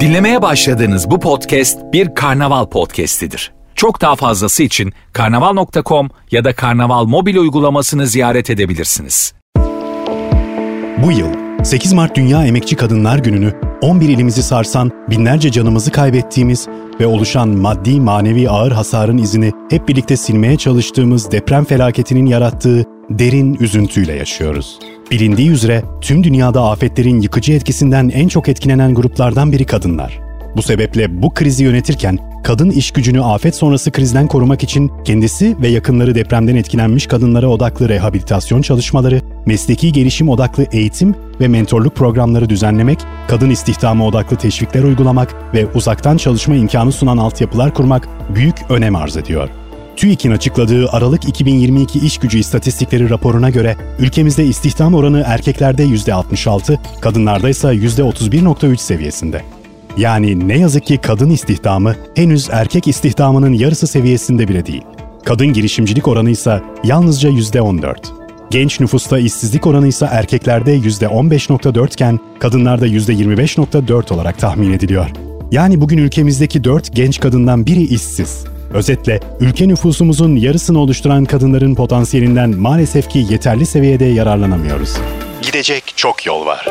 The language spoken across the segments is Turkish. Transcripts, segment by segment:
Dinlemeye başladığınız bu podcast bir karnaval podcastidir. Çok daha fazlası için karnaval.com ya da karnaval mobil uygulamasını ziyaret edebilirsiniz. Bu yıl 8 Mart Dünya Emekçi Kadınlar Günü'nü 11 ilimizi sarsan binlerce canımızı kaybettiğimiz ve oluşan maddi manevi ağır hasarın izini hep birlikte silmeye çalıştığımız deprem felaketinin yarattığı derin üzüntüyle yaşıyoruz. Bilindiği üzere tüm dünyada afetlerin yıkıcı etkisinden en çok etkilenen gruplardan biri kadınlar. Bu sebeple bu krizi yönetirken kadın iş gücünü afet sonrası krizden korumak için kendisi ve yakınları depremden etkilenmiş kadınlara odaklı rehabilitasyon çalışmaları, mesleki gelişim odaklı eğitim ve mentorluk programları düzenlemek, kadın istihdamı odaklı teşvikler uygulamak ve uzaktan çalışma imkanı sunan altyapılar kurmak büyük önem arz ediyor. TÜİK'in açıkladığı Aralık 2022 iş gücü istatistikleri raporuna göre ülkemizde istihdam oranı erkeklerde %66, kadınlarda ise %31.3 seviyesinde. Yani ne yazık ki kadın istihdamı henüz erkek istihdamının yarısı seviyesinde bile değil. Kadın girişimcilik oranı ise yalnızca %14. Genç nüfusta işsizlik oranı ise erkeklerde %15.4 iken kadınlarda %25.4 olarak tahmin ediliyor. Yani bugün ülkemizdeki 4 genç kadından biri işsiz. Özetle ülke nüfusumuzun yarısını oluşturan kadınların potansiyelinden maalesef ki yeterli seviyede yararlanamıyoruz. Gidecek çok yol var.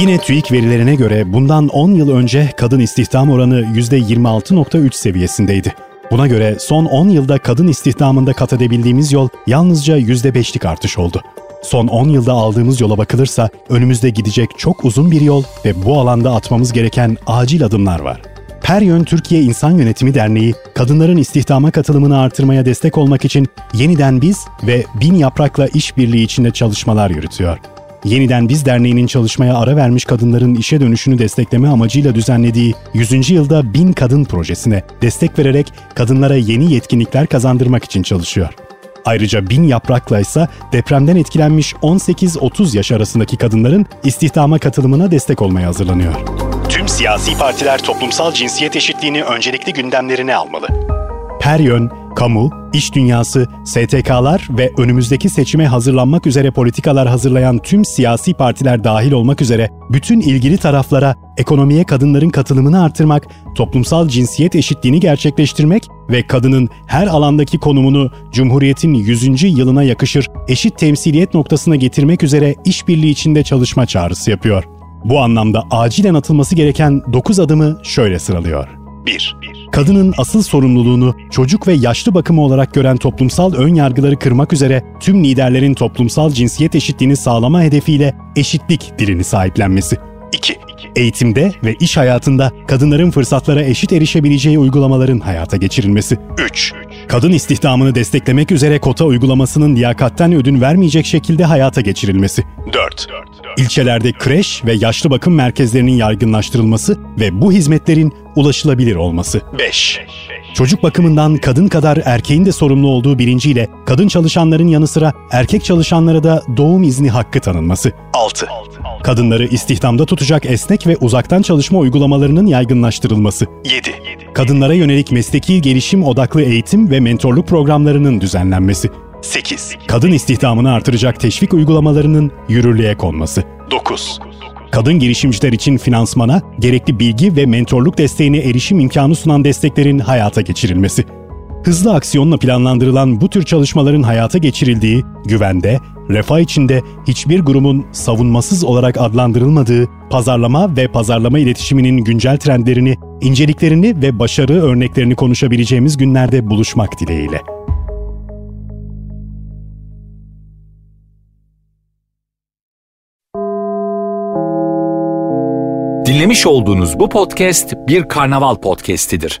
Yine TÜİK verilerine göre bundan 10 yıl önce kadın istihdam oranı %26.3 seviyesindeydi. Buna göre son 10 yılda kadın istihdamında kat edebildiğimiz yol yalnızca %5'lik artış oldu. Son 10 yılda aldığımız yola bakılırsa önümüzde gidecek çok uzun bir yol ve bu alanda atmamız gereken acil adımlar var. Peryön Türkiye İnsan Yönetimi Derneği, kadınların istihdama katılımını artırmaya destek olmak için Yeniden Biz ve Bin Yaprak'la işbirliği içinde çalışmalar yürütüyor. Yeniden Biz Derneği'nin çalışmaya ara vermiş kadınların işe dönüşünü destekleme amacıyla düzenlediği 100. yılda Bin Kadın projesine destek vererek kadınlara yeni yetkinlikler kazandırmak için çalışıyor. Ayrıca Bin Yaprak'la ise depremden etkilenmiş 18-30 yaş arasındaki kadınların istihdama katılımına destek olmaya hazırlanıyor. Tüm siyasi partiler toplumsal cinsiyet eşitliğini öncelikli gündemlerine almalı. Her yön, kamu, iş dünyası, STK'lar ve önümüzdeki seçime hazırlanmak üzere politikalar hazırlayan tüm siyasi partiler dahil olmak üzere bütün ilgili taraflara ekonomiye kadınların katılımını artırmak, toplumsal cinsiyet eşitliğini gerçekleştirmek ve kadının her alandaki konumunu Cumhuriyet'in 100. yılına yakışır eşit temsiliyet noktasına getirmek üzere işbirliği içinde çalışma çağrısı yapıyor. Bu anlamda acilen atılması gereken 9 adımı şöyle sıralıyor. 1. Kadının asıl sorumluluğunu çocuk ve yaşlı bakımı olarak gören toplumsal ön yargıları kırmak üzere tüm liderlerin toplumsal cinsiyet eşitliğini sağlama hedefiyle eşitlik dilini sahiplenmesi. 2. Eğitimde ve iş hayatında kadınların fırsatlara eşit erişebileceği uygulamaların hayata geçirilmesi. 3. Kadın istihdamını desteklemek üzere kota uygulamasının liyakatten ödün vermeyecek şekilde hayata geçirilmesi. 4. İlçelerde kreş ve yaşlı bakım merkezlerinin yaygınlaştırılması ve bu hizmetlerin ulaşılabilir olması. 5. Çocuk bakımından kadın kadar erkeğin de sorumlu olduğu bilinciyle kadın çalışanların yanı sıra erkek çalışanlara da doğum izni hakkı tanınması. 6. Kadınları istihdamda tutacak esnek ve uzaktan çalışma uygulamalarının yaygınlaştırılması. 7. Kadınlara yönelik mesleki gelişim odaklı eğitim ve mentorluk programlarının düzenlenmesi. 8. Kadın istihdamını artıracak teşvik uygulamalarının yürürlüğe konması. 9. Kadın girişimciler için finansmana, gerekli bilgi ve mentorluk desteğine erişim imkanı sunan desteklerin hayata geçirilmesi. Hızlı aksiyonla planlandırılan bu tür çalışmaların hayata geçirildiği, güvende, refah içinde hiçbir grubun savunmasız olarak adlandırılmadığı, pazarlama ve pazarlama iletişiminin güncel trendlerini, inceliklerini ve başarı örneklerini konuşabileceğimiz günlerde buluşmak dileğiyle. Dinlemiş olduğunuz bu podcast bir karnaval podcastidir.